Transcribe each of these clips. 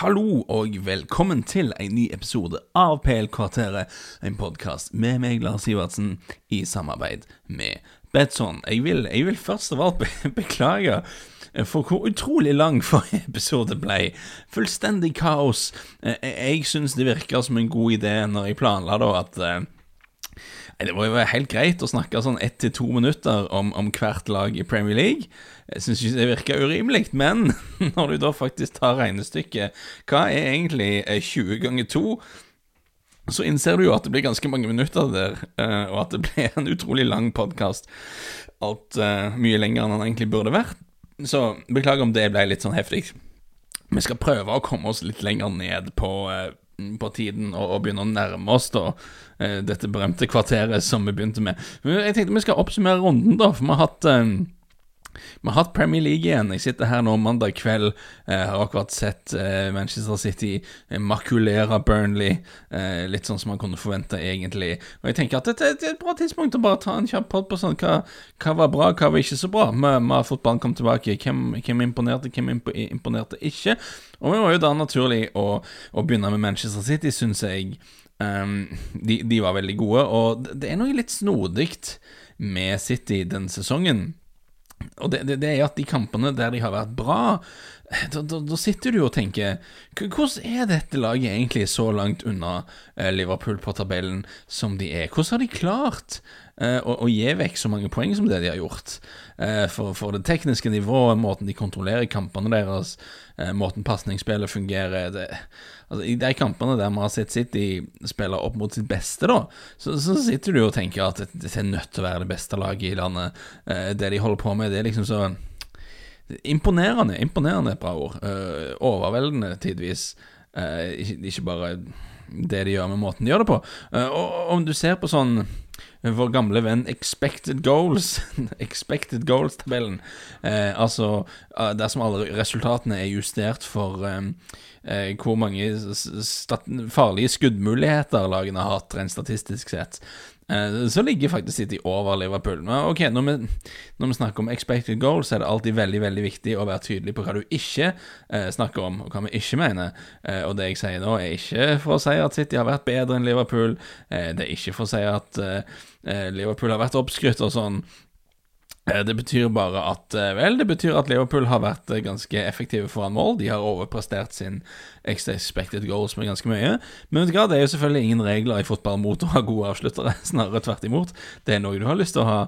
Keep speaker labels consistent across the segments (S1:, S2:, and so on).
S1: Hallo og velkommen til en ny episode av PL-kvarteret, en podkast med meg, Lars Sivertsen, i samarbeid med Betson. Jeg vil, jeg vil først av alt be beklage for hvor utrolig lang forrige episode ble. Fullstendig kaos. Jeg, jeg syns det virker som en god idé når jeg planla da at eh, det var jo helt greit å snakke sånn ett til to minutter om, om, hvert lag i Premier League. Jeg syns ikke det virker urimelig, men når du da faktisk tar regnestykket Hva er egentlig 20 eh, ganger 2? Så innser du jo at det blir ganske mange minutter der, eh, og at det blir en utrolig lang podkast. Alt uh, mye lenger enn den egentlig burde vært. Så beklager om det ble litt sånn heftig. Vi skal prøve å komme oss litt lenger ned på på tiden å, begynne å nærme oss da eh, dette berømte kvarteret som vi begynte med. Jeg tenkte vi skal oppsummere runden, da, for vi har hatt eh, vi har hatt Premier League igjen. Jeg sitter her nå mandag kveld. Eh, har akkurat sett eh, Manchester City eh, makulere Burnley. Litt sånn som man kunne forvente, egentlig. Og jeg tenker at dette er et bra tidspunkt å bare ta en kjapp pod på sånn hva, hva, var bra, hva var ikke så bra. Vi fotballen kom tilbake. Hvem, hvem imponerte, hvem imponerte ikke? Og vi var jo da naturlig å, å begynne med Manchester City, syns jeg. Um, de, de, var veldig gode, og det er noe litt snodig med City den sesongen. Og det, det, det, er at de kampene der de har vært bra, da, da, da, sitter du og tenker Hvordan er dette laget egentlig så langt unna eh, Liverpool på tabellen som de er? Hvordan har de klart eh, å, å, gi vekk så mange poeng som det de har gjort? Eh, for, for, det tekniske nivået, måten de kontrollerer kampene deres, eh, måten pasningsspillet fungerer det, altså, I de kampene der vi har sett City spille opp mot sitt beste, da, så, så sitter du og tenker at dette er nødt til å være det beste laget i landet. Det de holder på med, det er liksom så Imponerende. Imponerende et bra ord. Overveldende tidvis. Ikke, bare det de gjør, med måten de gjør det på. Og om du ser på sånn vår gamle venn Expected Goals, Expected Goals-tabellen, altså dersom alle resultatene er justert for hvor mange farlige skuddmuligheter lagene har hatt rent statistisk sett, Eh, så ligger faktisk City over Liverpool. Men ok, når vi, når vi, snakker om expected goals, så er det alltid veldig veldig viktig å være tydelig på hva du ikke eh, snakker om, og hva vi ikke mener. Eh, og det jeg sier nå, er ikke for å si at City har vært bedre enn Liverpool. Eh, det er ikke for å si at eh, eh, Liverpool har vært oppskrytt og sånn. Eh, det betyr bare at eh, Vel, det betyr at Liverpool har vært eh, ganske effektive foran mål. De har overprestert sin expected goals med ganske mye. Men vet du hva, det er jo selvfølgelig ingen regler i fotball mot å ha gode avsluttere. Snarere tvert imot. Det er noe du har lyst til å ha.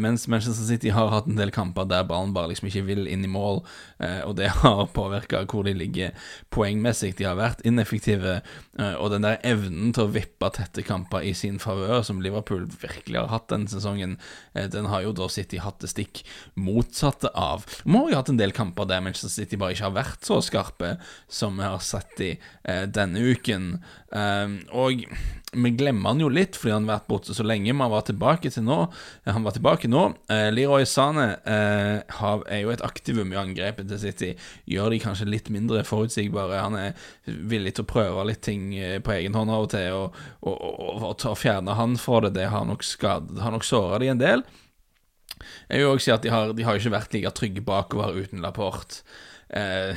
S1: Mens Manchester City har hatt en del kamper der ballen bare liksom ikke vil inn i mål, og det har påvirka hvor de ligger poengmessig. De har vært ineffektive, og den der evnen til å vippe tette kamper i sin favør, som Liverpool virkelig har hatt denne sesongen, den har jo da City Hatt det stikk motsatte av. Vi har jo hatt en del kamper der Manchester City bare ikke har vært så skarpe som vi har sett i eh, denne uken. Um, og vi glemmer han jo litt fordi han har vært borte så lenge. Men han var tilbake til nå. Han var tilbake nå. Eh, Leroy Sane eh, er jo et aktivum i angrepet til City. Gjør de kanskje litt mindre forutsigbare. Han er villig til å prøve litt ting eh, på egen hånd av og til, og, og, og, og, fjerne han fra det. Det har nok, skad, har nok såra de en del. Jeg vil også si at de har, de har ikke vært like trygge bakover uten Laporte. Eh,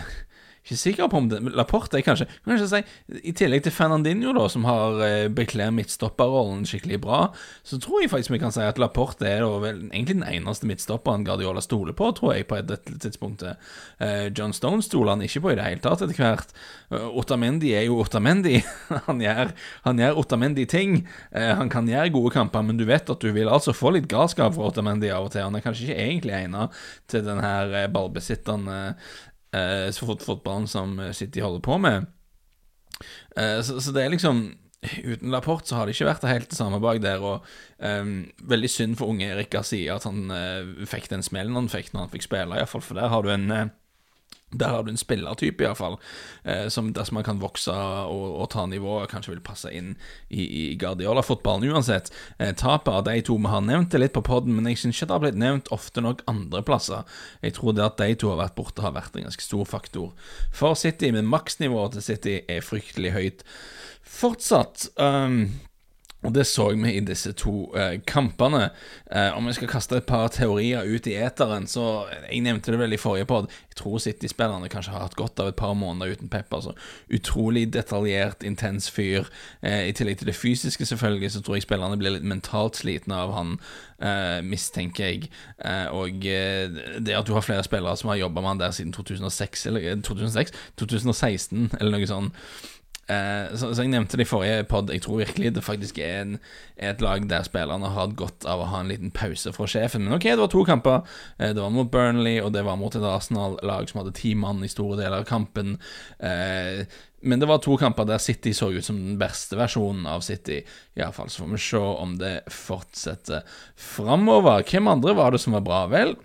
S1: ikke sikker på om det Laporte er kanskje Kan si I tillegg til Fernandinho, da, som har eh, bekler midtstopperrollen skikkelig bra, så tror jeg faktisk vi kan si at Laporte er da vel egentlig den eneste midtstopperen Guardiola stoler på, tror jeg, på et tidspunkt. Eh, John Stone stoler han ikke på i det hele tatt, etter hvert. Eh, Otamendi er jo Otamendi. han, gjør, han gjør Otamendi-ting. Eh, han kan gjøre gode kamper, men du vet at du vil altså få litt galskap fra Otamendi av og til. Han er kanskje ikke egentlig egnet til den her eh, ballbesittende eh, fotballen som City holder på med. Eh, så, så, det er liksom Uten Lapport så har det ikke vært helt det samme bak der. Og eh, Veldig synd for unge Erik Garcia at han uh, fikk den smellen han fikk når han fikk spille, iallfall. For der har du en uh, der har du en spillertype, iallfall, eh, som dersom man kan vokse og, og ta nivået, kanskje vil passe inn i, i Guardiola-fotballen uansett. Eh, tapet av de to vi har nevnt det litt på poden, men jeg syns ikke det har blitt nevnt ofte nok andre plasser. Jeg tror det at de to har vært borte, har vært en ganske stor faktor for City, men maksnivået til City er fryktelig høyt fortsatt. Um, Og det så vi i disse to eh, kampene. Eh, om vi skal kaste et par teorier ut i eteren, så Jeg nevnte det vel i forrige pod. Jeg tror City-spillerne kanskje har hatt godt av et par måneder uten Pep. Altså. Utrolig detaljert, intens fyr. Eh, I tillegg til det fysiske, selvfølgelig, så tror jeg spillerne blir litt mentalt slitne av han, eh, mistenker jeg. Eh, og eh, det at du har flere spillere som har jobba med han der siden 2006, eller 2006, 2016, eller noe sånt Uh, så, så, Jeg nevnte det i forrige pod. Jeg tror virkelig det faktisk er, en, et lag der spillerne har godt av å ha en liten pause fra sjefen. Men ok, det var to kamper. Uh, det var mot Burnley, og det var mot et Arsenal-lag som hadde ti mann i store deler av kampen. Uh, men det var to kamper der City så ut som den beste versjonen av City. Iallfall så får vi se om det fortsetter framover. Hvem andre var det som var bra? Vel,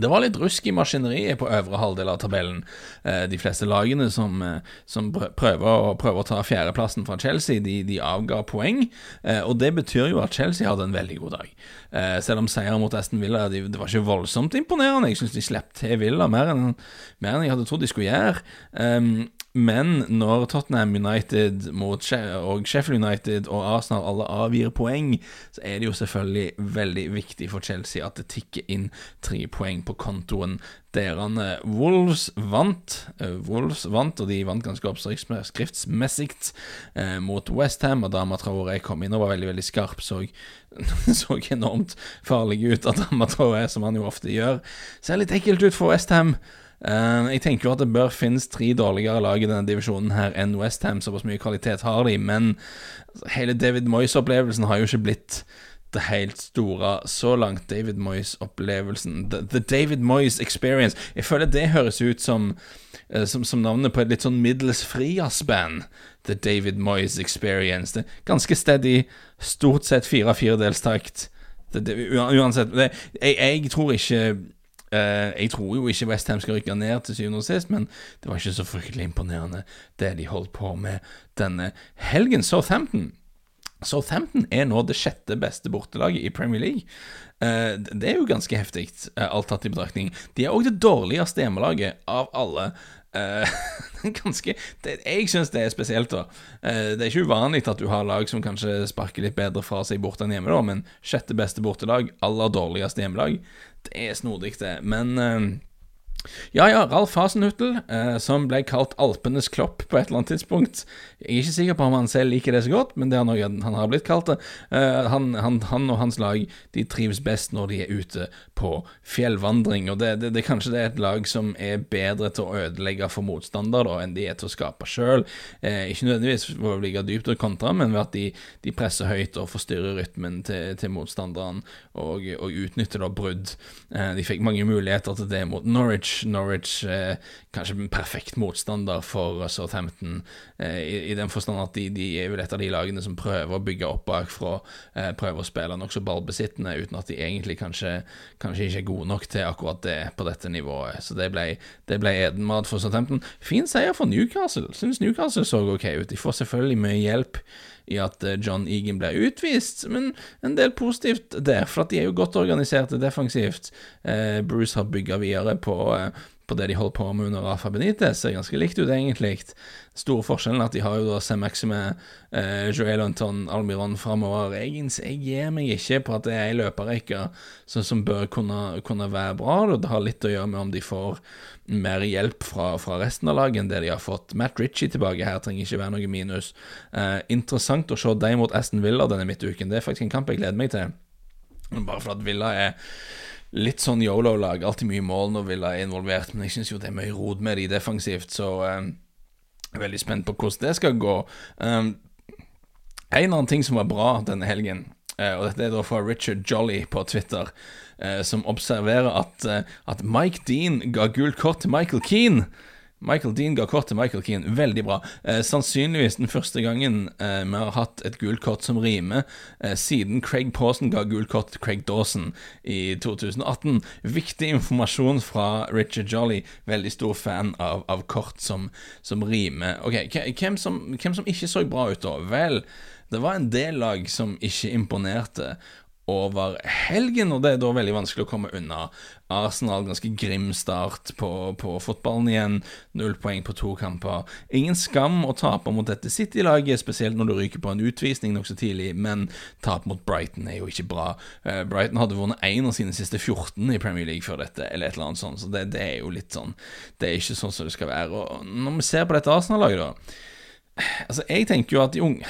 S1: det var litt rusk i maskineriet på øvre halvdel av tabellen. Eh, de fleste lagene som, eh, som prøver, å, prøver, å, ta fjerdeplassen fra Chelsea, de, de avga poeng. Eh, og det betyr jo at Chelsea hadde en veldig god dag. Selv om seieren mot Aston Villa det var ikke voldsomt imponerende. Jeg syns de slapp til Villa mer enn, mer enn jeg hadde trodd de skulle gjøre. Men når Tottenham United mot og Sheffield United og Arsenal alle avgir poeng, så er det jo selvfølgelig veldig viktig for Chelsea at det tikker inn tre poeng på kontoen. Derene Wolves vant, eh, Wolves vant, og de vant ganske oppskriftsmessig eh, mot Westham. Adama Traoré kom inn og var veldig veldig skarp, så, så enormt farlig ut. Adama Traoré, som han jo ofte gjør, ser litt ekkelt ut for Westham. Uh, jeg tenker jo at det bør finnes tre dårligere lag i denne divisjonen her enn Westham. Såpass mye kvalitet har de, men hele David Moyes-opplevelsen har jo ikke blitt det helt store så langt. David Moyes-opplevelsen the, the, David Moyes Experience. Jeg føler det høres ut som, uh, som, som navnet på et litt sånn middels frijazzband. The David Moyes Experience. Det er ganske steady, stort sett fire-firedelstakt. Uansett det, jeg, jeg tror ikke jeg tror jo ikke Westham skal rykke ned til syvende og sist, men det var ikke så fryktelig imponerende det de holdt på med denne helgen. Southampton Southampton er nå det sjette beste bortelaget i Premier League. Uh, det er jo ganske heftig, uh, alt tatt i betraktning. De er òg det dårligste hjemmelaget av alle. ganske det, Jeg syns det er spesielt, da. det er ikke uvanlig at du har lag som kanskje sparker litt bedre fra seg borte enn hjemme, da, men sjette beste bortelag, aller dårligste hjemmelag. Det er snodig, det. Men uh, ja, ja, Ralf Hasenhuttel, eh, som ble kalt Alpenes Klopp på et eller annet tidspunkt. Jeg er ikke sikker på om han selv liker det så godt, men det er noe han har blitt kalt det. Eh, han, han, han, og hans lag de trives best når de er ute på fjellvandring. Og det, det, det kanskje det er et lag som er bedre til å ødelegge for motstander da, enn de er til å skape sjøl. Eh, ikke nødvendigvis for å ligge dypt og kontra, men ved at de, de, presser høyt og forstyrrer rytmen til, til motstanderen og, og utnytter da brudd. Eh, de fikk mange muligheter til det mot Norwich. Norwich. Norwich eh, kanskje en perfekt motstander for Southampton, eh, i, i, den forstand at de, de, er vel et av de lagene som prøver å bygge opp bakfra, eh, prøver å spille nokså ballbesittende, uten at de egentlig kanskje, kanskje, ikke er gode nok til akkurat det på dette nivået. Så det ble, det ble edenmat for Southampton. Fin seier for Newcastle. Syns Newcastle så ok ut. De får selvfølgelig mye hjelp i at eh, John Egan ble utvist, men en del positivt der, for at de er jo godt organiserte defensivt. Eh, Bruce har bygga videre på, eh, på det de holdt på med under Rafa Benitez. Ser ganske likt ut, egentlig. Store forskjellen er at de har jo da Sem-Maxime, eh, Joel Anton, Almiron framover. Jeg, jeg gir meg ikke på at det er ei løperekke som, som bør kunne, kunne, være bra. Det har litt å gjøre med om de får mer hjelp fra, fra, resten av laget enn det de har fått. Matt Ritchie tilbake her trenger ikke være noe minus. Eh, interessant å se dem mot Aston Villa denne midtuken. Det er faktisk en kamp jeg gleder meg til. Bare for at Villa er litt sånn yolo-lag. Alltid mye mål når Villa er involvert, men jeg syns jo det er mye rot med de defensivt, så um, jeg er veldig spent på hvordan det skal gå. Um, en annen ting som var bra denne helgen, uh, og dette er da fra Richard Jolly på Twitter, uh, som observerer at, uh, at Mike Dean ga gult kort til Michael Keane. Michael Dean ga kort til Michael Keane. Veldig bra. Eh, sannsynligvis den første gangen eh, vi har hatt et gult kort som rimer, eh, siden Craig Pawson ga gult kort til Craig Dawson i 2018. Viktig informasjon fra Richard Jolly. Veldig stor fan av, av kort som, som, rimer. Ok, hvem som, hvem som ikke så bra ut, da? Vel, det var en del lag som ikke imponerte. Over helgen, og det er da veldig vanskelig å komme unna. Arsenal ganske grim start på, på fotballen igjen. Null poeng på to kamper. Ingen skam å tape mot dette City-laget, spesielt når du ryker på en utvisning nokså tidlig, men tap mot Brighton er jo ikke bra. Uh, Brighton hadde vunnet én av sine siste 14 i Premier League før dette, eller et eller annet sånt, så det, det er jo litt sånn Det er ikke sånn som det skal være. Og når vi ser på dette Arsenal-laget, da Altså, jeg tenker jo at de unge,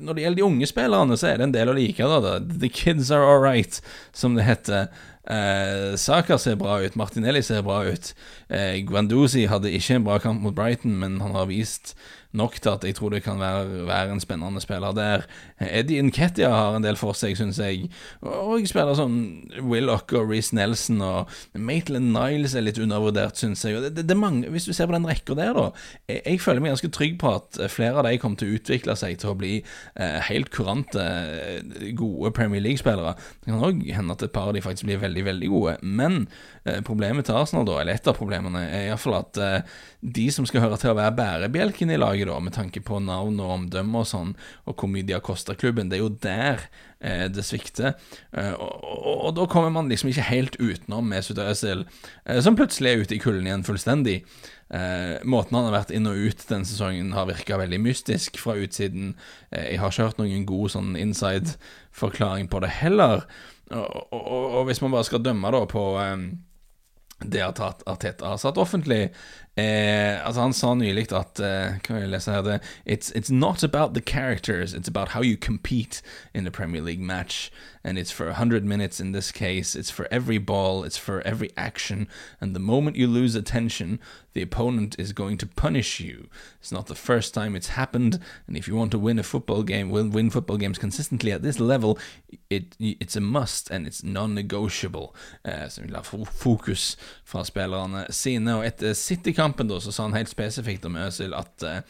S1: Når det gjelder de unge spillerne, så er det en del å like. Da. The kids are all right, som det heter. Eh, Saka ser bra ut, Martinelli ser bra ut. Eh, Guanduzi hadde ikke en bra kamp mot Brighton, men han har vist nok til at jeg tror det kan være, være en spennende spiller der. Eddie Nketia har en del for seg, syns jeg. Og spiller sånn Willoch og Reece Nelson og Maitland Niles er litt undervurdert, syns jeg. Det, det, det mange, hvis du ser på den rekka der, da. Jeg, jeg, føler meg ganske trygg på at flere av de kommer til å utvikle seg til å bli eh, helt kurante, gode Premier League-spillere. Det kan òg hende at et par av de faktisk blir veldig, veldig gode. Men eh, problemet til Arsenal, da, eller et av problemene, er iallfall at eh, de som skal høre til å være bærebjelken i laget, da, med tanke på navn og omdømme og sånn, og hvor mye de har kosta klubben, det er jo der eh, det svikter. Eh, og, og, og, da kommer man liksom ikke helt utenom Mesut Özil, eh, som plutselig er ute i kulden igjen fullstendig. Eh, måten han har vært inn og ut denne sesongen, har virka veldig mystisk fra utsiden. Eh, jeg har ikke hørt noen god sånn inside-forklaring på det heller. Og, og, hvis man bare skal dømme da på um, det at Arteta har satt offentlig. Eh, altså Han sa nylig at eh, Kan jeg lese her det it's, it's not about the characters, it's about how you compete in a Premier League match. And it's for 100 minutes in this case, it's for every ball, it's for every action. And the moment you lose attention, the opponent is going to punish you. It's not the first time it's happened. And if you want to win a football game, win, football games consistently at this level, it, it's a must, and it's non-negotiable. Eh, så vi la fokus fra spillerne sine. Og City-kampen da, så sa han helt spesifikt om at uh,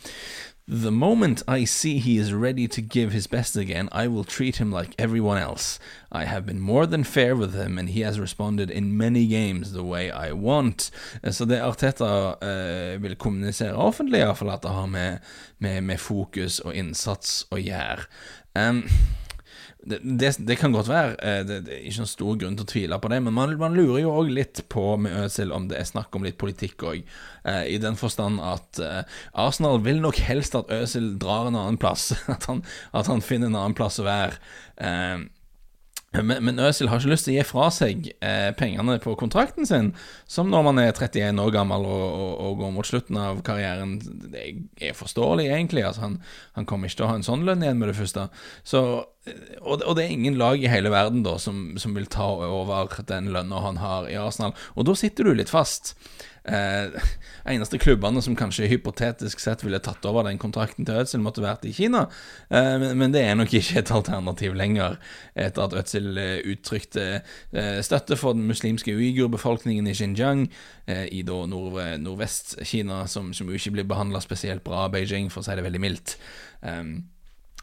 S1: The moment I see he is ready to give his best again, I will treat him like everyone else. I have been more than fair with him, and he has responded in many games the way I want. Eh, så det Arteta uh, vil kommunisere offentlig, iallfall at det har med, med, med, fokus og innsats å gjøre. Um, det, det, kan godt være. Eh, det, det, er ikke noen stor grunn til å tvile på det. Men man, man lurer jo òg litt på med Øzil om det er snakk om litt politikk òg. Eh, I den forstand at eh, Arsenal vil nok helst at Øzil drar en annen plass. At han, at han finner en annen plass å være. Men, Øzil har ikke lyst til å gi fra seg eh, pengene på kontrakten sin, som når man er 31 år gammel og, og, og går mot slutten av karrieren. Det er forståelig, egentlig. Altså, han, han, kommer ikke til å ha en sånn lønn igjen med det første. Så, og, og, det er ingen lag i hele verden da som, som vil ta over den lønna han har i Arsenal. Og da sitter du litt fast. Eh, eneste klubbene som kanskje hypotetisk sett ville tatt over den kontrakten til Ødsel, måtte vært i Kina. Eh, men, men, det er nok ikke et alternativ lenger, etter at Øtzil eh, uttrykte eh, støtte for den muslimske uigur-befolkningen i Xinjiang, eh, i da nord, Nordvest-Kina, som, som, jo ikke blir behandla spesielt bra av Beijing, for å si det veldig mildt. Um,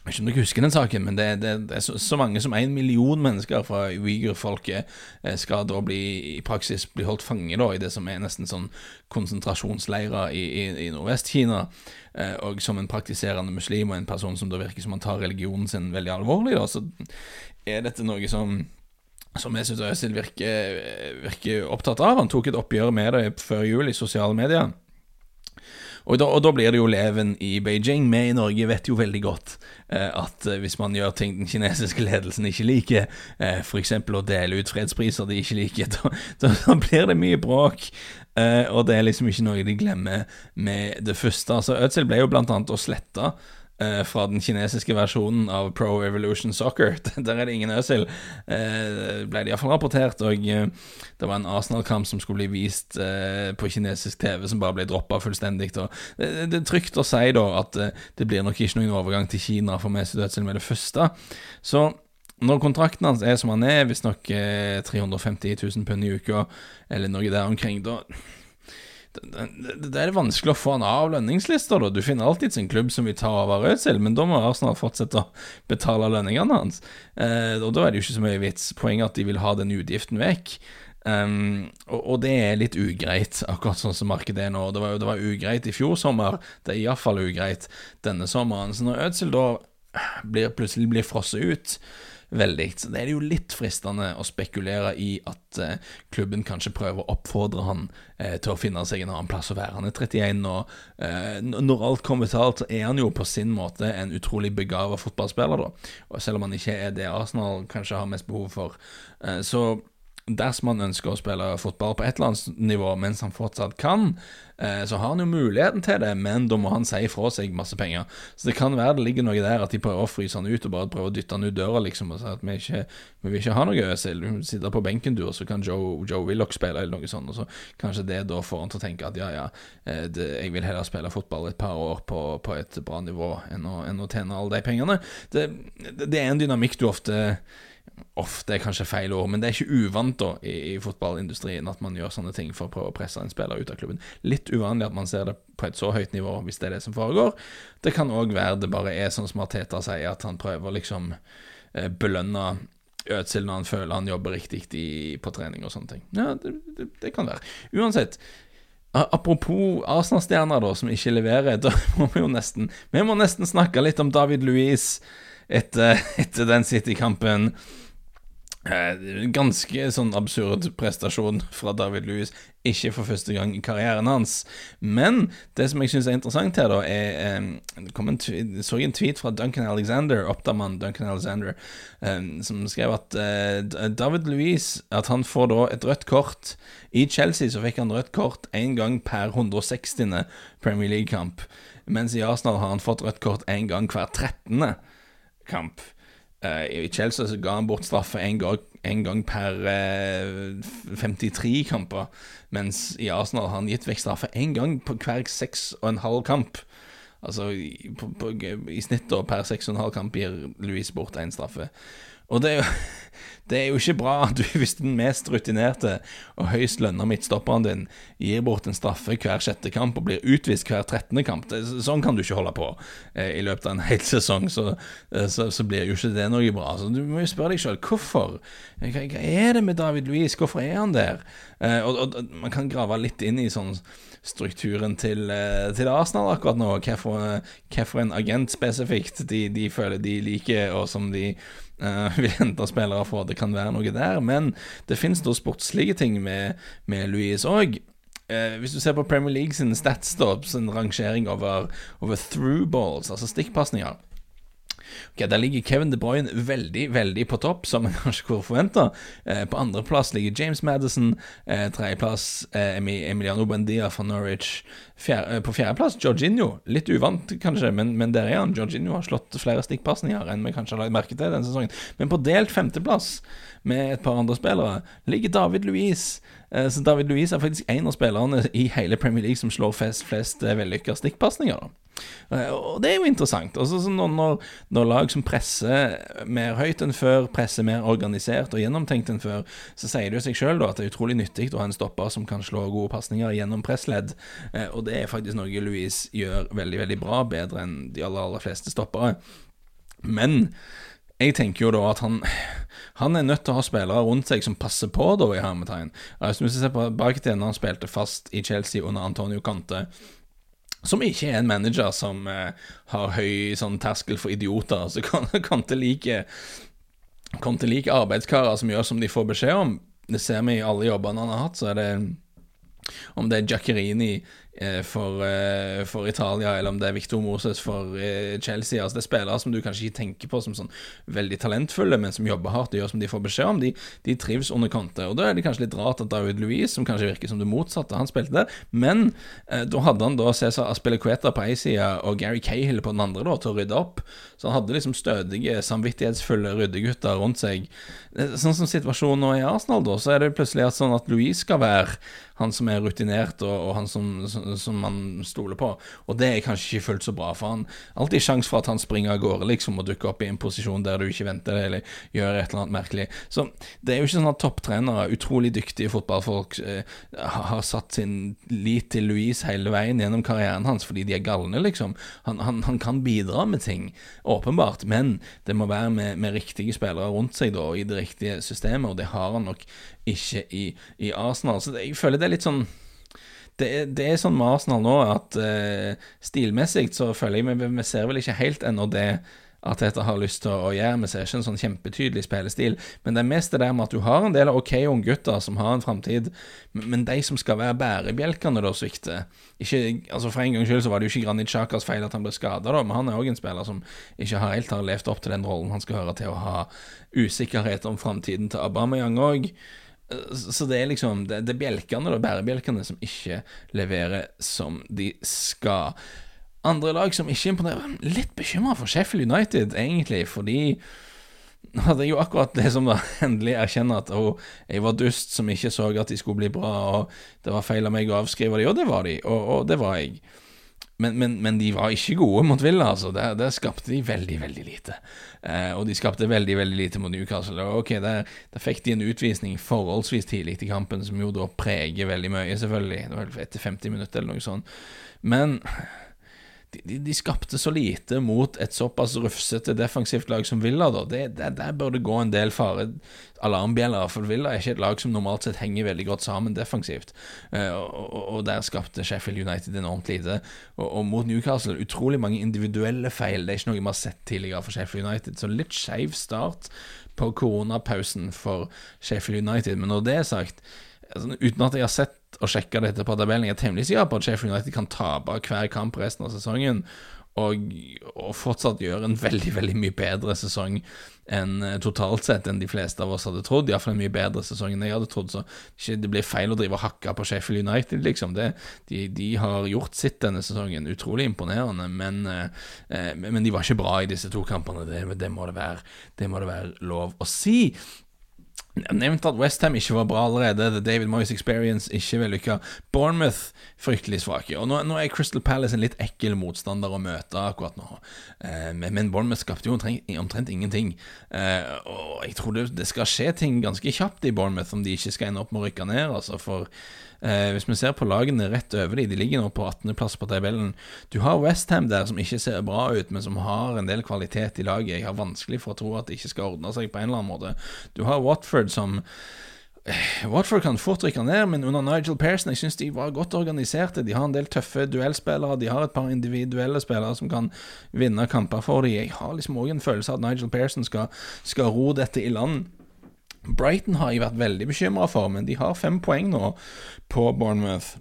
S1: jeg vet ikke om dere husker den saken, men det, det, det er så, så, mange som en million mennesker fra uigur-folket eh, skal da bli i praksis bli holdt fange da, i det som er nesten sånn konsentrasjonsleirer i, i, i Nordvest-Kina. Eh, og som en praktiserende muslim og en person som da virker som han tar religionen sin veldig alvorlig, da, så er dette noe som som jeg syns Øystein virker, virker opptatt av. Han tok et oppgjør med det før jul i sosiale medier. Og da, og da, blir det jo leven i Beijing. Vi i Norge vet jo veldig godt eh, at eh, hvis man gjør ting den kinesiske ledelsen ikke liker, eh, f.eks. å dele ut fredspriser de ikke liker, da, da, da blir det mye bråk. Eh, og det er liksom ikke noe de glemmer med det første. Altså, Ødsel ble jo blant annet å slette eh, fra den kinesiske versjonen av Pro Evolution Soccer. Der er det ingen Øzil, eh, ble det iallfall rapportert. Og eh, det var en Arsenal-kamp som skulle bli vist eh, på kinesisk TV, som bare ble droppa fullstendig. Det, det, er trygt å si da at eh, det blir nok ikke noen overgang til Kina for Mesut Özil med det første. Så når kontrakten hans er som han er, visstnok 350 000 pund i uka, eller noe der omkring, da det, det er vanskelig å få han av lønningslista. Du finner alltid en klubb som vil ta over Rødsel, men da må Arsenal fortsette å betale lønningene hans. Eh, og Da er det jo ikke så mye vits. Poenget at de vil ha den utgiften vekk. Um, og, og, det er litt ugreit, akkurat sånn som markedet er nå. Det var, det var ugreit i fjor sommer, det er iallfall ugreit denne sommeren. Så når Ødsel da blir, plutselig blir frosset ut veldig. Så det er jo litt fristende å spekulere i at eh, klubben kanskje prøver å oppfordre han eh, til å finne seg en annen plass å være. Han er 31, og eh, når alt kommer til alt, så er han jo på sin måte en utrolig begava fotballspiller, da. Og selv om han ikke er det Arsenal kanskje har mest behov for. Eh, så dersom han ønsker å spille fotball på et eller annet nivå mens han fortsatt kan, eh, så har han jo muligheten til det, men da må han si fra seg masse penger. Så det kan være det ligger noe der at de prøver å fryse han ut og bare prøver å dytte han ut døra, liksom, og si at vi, ikke, vi vil ikke ha noe Øzil. Sitte på benken, du, og så kan Joe, Joe Willoch spille, eller noe sånt. Og så kanskje det da får han til å tenke at ja, ja, eh, det, jeg vil heller spille fotball et par år på, på et bra nivå enn å, enn å tjene alle de pengene. Det, det er en dynamikk du ofte ofte er kanskje feil ord, men det er ikke uvant da i, i, fotballindustrien at man gjør sånne ting for å prøve å presse en spiller ut av klubben. Litt uvanlig at man ser det på et så høyt nivå, hvis det er det som foregår. Det kan òg være det bare er sånn som Arteta sier, at han prøver liksom eh, belønne Ødsel når han føler han jobber riktig i, på trening og sånne ting. Ja, det, det, det kan være. Uansett. Apropos Arsenal-stjerner da, som ikke leverer, da må vi jo nesten Vi må nesten snakke litt om David Louise etter, etter den City-kampen. Eh, ganske sånn absurd prestasjon fra David Louis, ikke for første gang i karrieren hans. Men det som jeg syns er interessant her, da, er Jeg kom en så en tweet fra Duncan Alexander, oppdamann Duncan Alexander, um, som skrev at David Louis At han får da et rødt kort. I Chelsea så fikk han rødt kort én gang per 160. Premier League-kamp, mens i Arsenal har han fått rødt kort én gang hver 13. kamp. Uh, I Chelsea så ga han bort straffe én gang, gang, per uh, eh, 53 kamper, mens i Arsenal har han gitt vekk straffe én gang på hver seks og en halv kamp. Altså på, på, i snitt da per seks og en halv kamp gir Louise bort én straffe. Og det er, jo, det er jo ikke bra at du, hvis den mest rutinerte og høyst lønna midtstopperen din gir bort en straffe hver sjette kamp og blir utvist hver trettende kamp. Sånn kan du ikke holde på eh, i løpet av en hel sesong. Så, eh, så, så, blir jo ikke det noe bra. Så du må jo spørre deg sjøl hvorfor. Hva, hva, er det med David Louis? Hvorfor er han der? Eh, og, og, Man kan grave litt inn i sånn strukturen til, eh, til Arsenal akkurat nå. Hvilken en agent spesifikt de, de føler de liker, og som de uh, vil hente spillere for. Det kan være noe der. Men det finnes da sportslige ting med, med Louise òg. Uh, eh, hvis du ser på Premier League sin statsstops en rangering over, over through balls, altså stikkpasninger Ok, Der ligger Kevin De Bruyne veldig, veldig på topp, som en kanskje kunne forvente. Eh, på andreplass ligger James Madison. Eh, Tredjeplass eh, Emiliano Buendia fra Norwich. Fjerde, eh, på fjerdeplass Georginio. Litt uvant, kanskje, men, men, der er han. Georginio har slått flere stikkpasninger enn vi kanskje har lagt merke til denne sesongen. Men på delt femteplass, med et par andre spillere, ligger David Louise. Eh, så David Louise er faktisk en av spillerne i hele Premier League som slår flest, flest eh, vellykka stikkpasninger. Eh, og det er jo interessant. Altså, når, når, lag som presser mer høyt enn før, presser mer organisert og gjennomtenkt enn før, så sier det jo seg sjøl at det er utrolig nyttig å ha en stopper som kan slå gode pasninger gjennom pressledd. Og det er faktisk noe Louise gjør veldig, veldig bra, bedre enn de aller, aller fleste stoppere. Men jeg tenker jo da at han, han er nødt til å ha spillere rundt seg som passer på, da, i hermetegn. Hvis vi ser tilbake til når han spilte fast i Chelsea under Antonio Conte, som ikke er en manager som eh, har høy sånn terskel for idioter. Så kan, kan til like like arbeidskarer som gjør som de får beskjed om. Det ser vi i alle jobbene han har hatt, så er det om det er Giaccherini for, eh, for, Italia, eller om det er Victor Moses for eh, Chelsea. Altså Det er spillere som du kanskje ikke tenker på som sånn veldig talentfulle, men som jobber hardt og gjør som de får beskjed om. De, de trives under Conte. Og Da er det kanskje litt rart at David Louise, som kanskje virker som det motsatte, han spilte der. Men eh, da hadde han da Cæsar Aspelequeta på én side og Gary Cahill på den andre da til å rydde opp. Så han hadde liksom stødige, samvittighetsfulle ryddegutter rundt seg. Sånn som situasjonen nå i Arsenal, da, så er det plutselig at sånn at Louise skal være han som er rutinert, og, og han som, som, man stoler på. Og det er kanskje ikke fullt så bra, for han alltid sjanse for at han springer av gårde liksom, og dukker opp i en posisjon der du ikke venter det, eller gjør et eller annet merkelig. Så det er jo ikke sånn at topptrenere, utrolig dyktige fotballfolk, eh, har satt sin lit til Louise hele veien gjennom karrieren hans fordi de er galne, liksom. Han, han, han kan bidra med ting, åpenbart, men det må være med, med riktige spillere rundt seg da, i det riktige systemet, og det har han nok ikke i, i Arsenal. Så det, jeg føler det er litt sånn det, det, er sånn med Arsenal nå at uh, stilmessig så føler jeg vi, vi ser vel ikke helt ennå det Arteta har lyst til å gjøre. Vi ser ikke en sånn kjempetydelig spillestil, men det er mest det der med at du har en del ok unggutter som har en framtid, men de som skal være bærebjelkene, da svikter. Ikke, altså For en gangs skyld så var det jo ikke Granit Chakas feil at han ble skada, men han er òg en spiller som ikke har helt har levd opp til den rollen han skal høre til å ha usikkerhet om framtiden til Aubameyang òg. Så det er liksom Det, det er bjelkene, da, bærebjelkene, som ikke leverer som de skal. Andre lag som ikke imponerer Litt bekymra for Sheffield United, egentlig, fordi det er jo akkurat det som da endelig erkjenner at oh, jeg var dust som ikke så at de skulle bli bra, og det var feil av meg å avskrive de, og det var de, og, og det var jeg. Men, men, men, de var ikke gode mot Villa, altså. Der, der skapte de veldig, veldig lite. Eh, og de skapte veldig, veldig lite mot Newcastle. Ok, der, fikk de en utvisning forholdsvis tidlig i kampen, som jo da preger veldig mye, selvfølgelig. Det var etter 50 minutter eller noe sånt. Men de, de, skapte så lite mot et såpass rufsete defensivt lag som Villa. da det, det, Der bør det gå en del fare alarmbjeller, for Villa er ikke et lag som normalt sett henger veldig godt sammen defensivt. Uh, og, og, der skapte Sheffield United enormt lite. Og, og, mot Newcastle utrolig mange individuelle feil. Det er ikke noe vi har sett tidligere for Sheffield United. Så litt skeiv start på koronapausen for Sheffield United. Men når det er sagt, altså, uten at jeg har sett og sjekke dette på tabellen. Jeg er temmelig sikker på at Sheffield United kan tape hver kamp resten av sesongen, og, og, fortsatt gjøre en veldig veldig mye bedre sesong enn eh, totalt sett enn de fleste av oss hadde trodd. Iallfall en mye bedre sesong enn jeg hadde trodd. Så det blir feil å drive og hakke på Sheffield United, liksom. Det, de, de, har gjort sitt denne sesongen. Utrolig imponerende, men, eh, men de var ikke bra i disse to kampene. Det, det, må, det, være, det må det være lov å si. Jeg nevnte at Westham ikke var bra allerede. The David Moyes Experience ikke vellykka. Bournemouth fryktelig svake. Og nå, nå, er Crystal Palace en litt ekkel motstander å møte akkurat nå. Eh, men, Bournemouth skapte jo omtrent, omtrent ingenting. Eh, og jeg tror det, det, skal skje ting ganske kjapt i Bournemouth om de ikke skal ende opp med å rykke ned. Altså for Eh, hvis vi ser på lagene rett over de, de ligger nå på 18.-plass på tabellen. Du har Westham der som ikke ser bra ut, men som har en del kvalitet i laget. Jeg har vanskelig for å tro at det ikke skal ordne seg på en eller annen måte. Du har Watford som eh, Watford kan fort rykke ned, men under Nigel Pearson Jeg synes de var godt organiserte. De har en del tøffe duellspillere. De har et par individuelle spillere som kan vinne kamper for dem. Jeg har liksom òg en følelse av at Nigel Pearson skal, skal ro dette i land. Brighton har jeg vært veldig bekymra for, men de har fem poeng nå på Bournemouth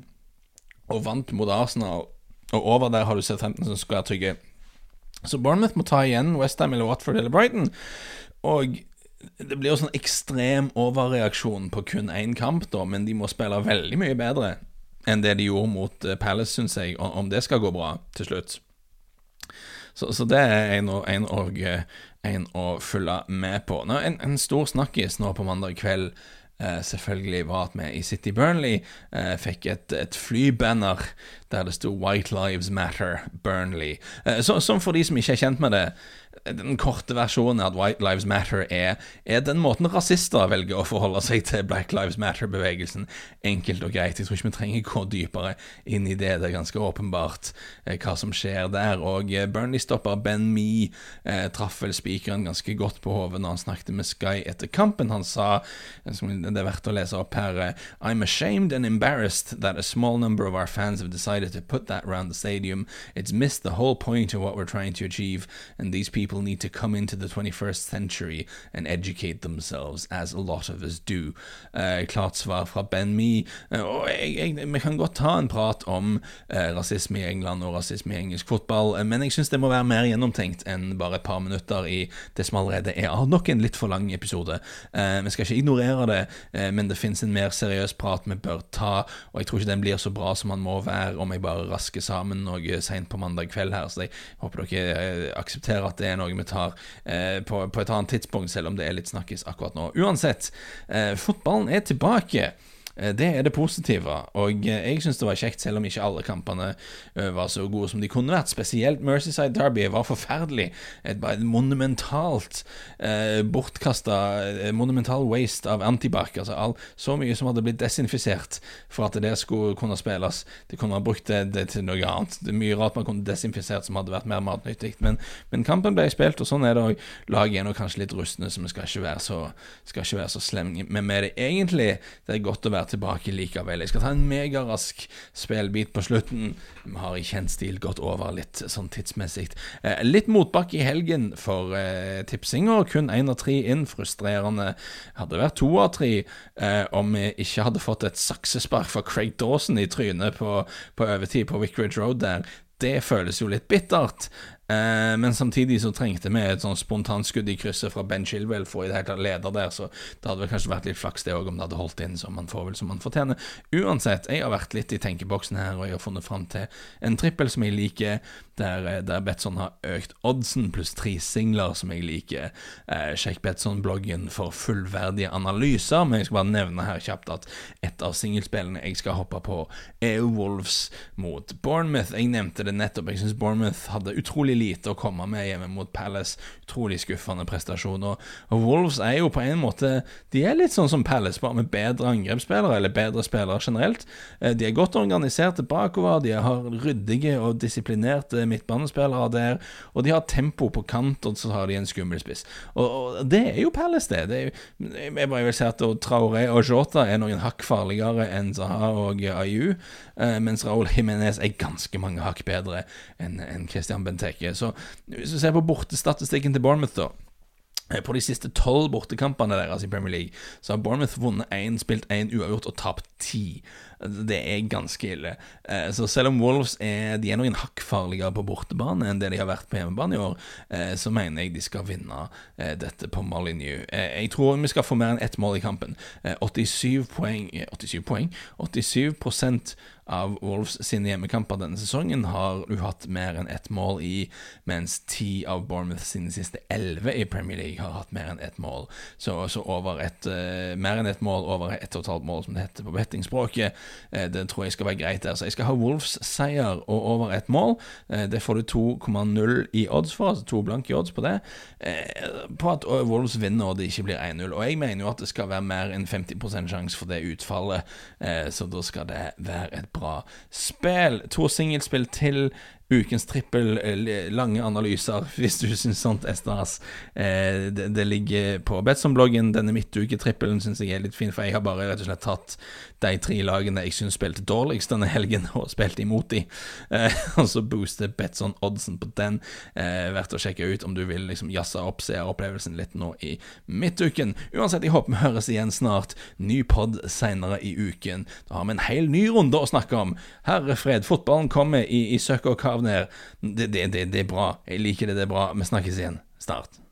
S1: og vant mot Arsenal. Og over der har du sett 15 som skal være trygge. Så Bournemouth må ta igjen Westham eller Watford eller Brighton. Og det blir jo sånn ekstrem overreaksjon på kun én kamp, da, men de må spille veldig mye bedre enn det de gjorde mot eh, Palace, syns jeg, om det skal gå bra til slutt. Så, så det er en, en, en, å følge med på. Nå, en, en stor snakkis nå på mandag kveld eh, selvfølgelig var at vi i City Burnley eh, fikk et, et flybanner der det sto 'White Lives Matter Burnley'. Eh, så, som for de som ikke er kjent med det, den korte versjonen at White Lives Matter er, er, den måten rasister velger å forholde seg til Black Lives Matter-bevegelsen. Enkelt og greit. Jeg tror ikke vi trenger gå dypere inn i det. Det er ganske åpenbart eh, hva som skjer der. Og eh, Burnley-stopper Ben Me eh, traff vel spikeren ganske godt på hodet når han snakket med Sky etter kampen. Han sa, som det er verdt å lese opp her, eh, I'm ashamed and embarrassed that a small number of our fans have decided to put that around the stadium. It's missed the whole point of what we're trying to achieve, and these people people need to come into the 21st century and educate themselves, as a lot of us do. Uh, klart svar fra Ben Me. Uh, og jeg, jeg, vi kan godt ta en prat om uh, rasisme i England og rasisme i engelsk fotball, men jeg syns det må være mer gjennomtenkt enn bare et par minutter i det som allerede er av nok en litt for lang episode. vi skal ikke ignorere det, men det finnes en mer seriøs prat vi bør ta, og jeg tror ikke den blir så bra som den må være om jeg bare rasker sammen noe seint på mandag kveld her, så jeg håper dere aksepterer at det er noe noe vi tar eh, på, på, et annet tidspunkt, selv om det er litt snakkes akkurat nå. Uansett, eh, fotballen er tilbake. Eh, det er det positive, og eh, jeg syns det var kjekt, selv om ikke alle kampene eh, var så gode som de kunne vært. Spesielt Mercyside Derby var forferdelig. Et, et monumentalt eh, bortkasta Monumental waste av antibac. Altså all, så mye som hadde blitt desinfisert for at det skulle kunne spilles. Det kunne ha brukt det, det, til noe annet. Det er mye rart man kunne desinfisert som hadde vært mer matnyttig. Men, men kampen ble spilt, og sånn er det òg. Laget er nå kanskje litt rustne, så vi skal ikke være så, skal ikke så slemme med det. Egentlig det er godt å være tilbake likevel. Jeg skal ta en megarask spillbit på slutten. Vi har i kjent stil gått over litt sånn tidsmessig. Eh, litt motbakke i helgen for eh, tipsinga. Kun én av tre inn. Frustrerende. Hadde vært to av tre eh, om vi ikke hadde fått et saksespark fra Craig Dawson i trynet på, på overtid på Wickridge Road der. Det føles jo litt bittert. Eh, men samtidig så trengte vi et sånn spontanskudd i krysset fra Ben Chilwell for i det hele tatt leder der, så det hadde vel kanskje vært litt flaks det òg, om det hadde holdt inn som man får vel som man fortjener. Uansett, jeg har vært litt i tenkeboksen her, og jeg har funnet fram til en trippel som jeg liker, der, eh, der Betson har økt oddsen pluss tre singler som jeg liker. Eh, sjekk Betson-bloggen for fullverdige analyser, men jeg skal bare nevne her kjapt at et av singelspillene jeg skal hoppe på, er Wolves mot Bournemouth. Jeg nevnte det nettopp, jeg syns Bournemouth hadde utrolig lite å komme med hjemme mot Palace. Utrolig skuffende prestasjon. Og, og, Wolves er jo på en måte De er litt sånn som Palace, bare med bedre angrepsspillere, eller bedre spillere generelt. Eh, de er godt organiserte bakover, de har ryddige og disiplinerte midtbanespillere der, og de har tempo på kant, og så har de en skummel spiss. Og, og det er jo Palace, det. det er, jeg bare vil si at Traoré og Jota er noen hakk farligere enn Zaha og Ayu, eh, mens Raúl Jiménez er ganske mange hakk bedre enn en Christian Benteke. Så hvis du ser på bortestatistikken til Bournemouth, da eh, på de siste tolv bortekampene deres i Premier League så har Bournemouth vunnet én, spilt én uavgjort og tapt ti. Det er ganske ille. Eh, så selv om Wolves er, de er noen hakk farligere på bortebane enn det de har vært på hjemmebane i år, eh, så mener jeg de skal vinne dette på Molyneux. Jeg tror vi skal få mer enn ett mål i kampen. 87 poeng 87 poeng 87% av Wolves sine hjemmekamper denne sesongen har du hatt mer enn ett mål i, mens ti av Bournemouth sine siste elleve i Premier League har hatt mer enn ett mål. Så, så over et, mer enn ett mål over ett og et halvt mål, som det heter på bettingspråket, det tror jeg skal være greit der. Så jeg skal ha Wolves-seier og over ett mål. Uh, det får du 2,0 i odds for, altså to blanke odds på det. på at Wolves vinner og det ikke blir 1-0. Og jeg mener jo at det skal være mer enn 50 sjanse for det utfallet, så da skal det være et bra spill. To singelspill til ukens trippel, eh, lange analyser, hvis du syns sånt er stas. Eh, det, det, ligger på Betson-bloggen. Denne midtuketrippelen syns jeg er litt fin, for jeg har bare rett og slett tatt de tre lagene jeg syns spilte dårligst denne helgen, og spilte imot de. Eh, og så booster Betson oddsen på den. Eh, verdt å sjekke ut om du vil liksom jazze opp seeropplevelsen litt nå i midtuken. Uansett, jeg håper vi høres igjen snart. Ny pod seinere i uken. Da har vi en hel ny runde å snakke om. Herre fred, fotballen kommer i, i søkk og kav ned. Det, det, det, det er bra. Jeg liker det, det er bra. Vi snakkes igjen snart.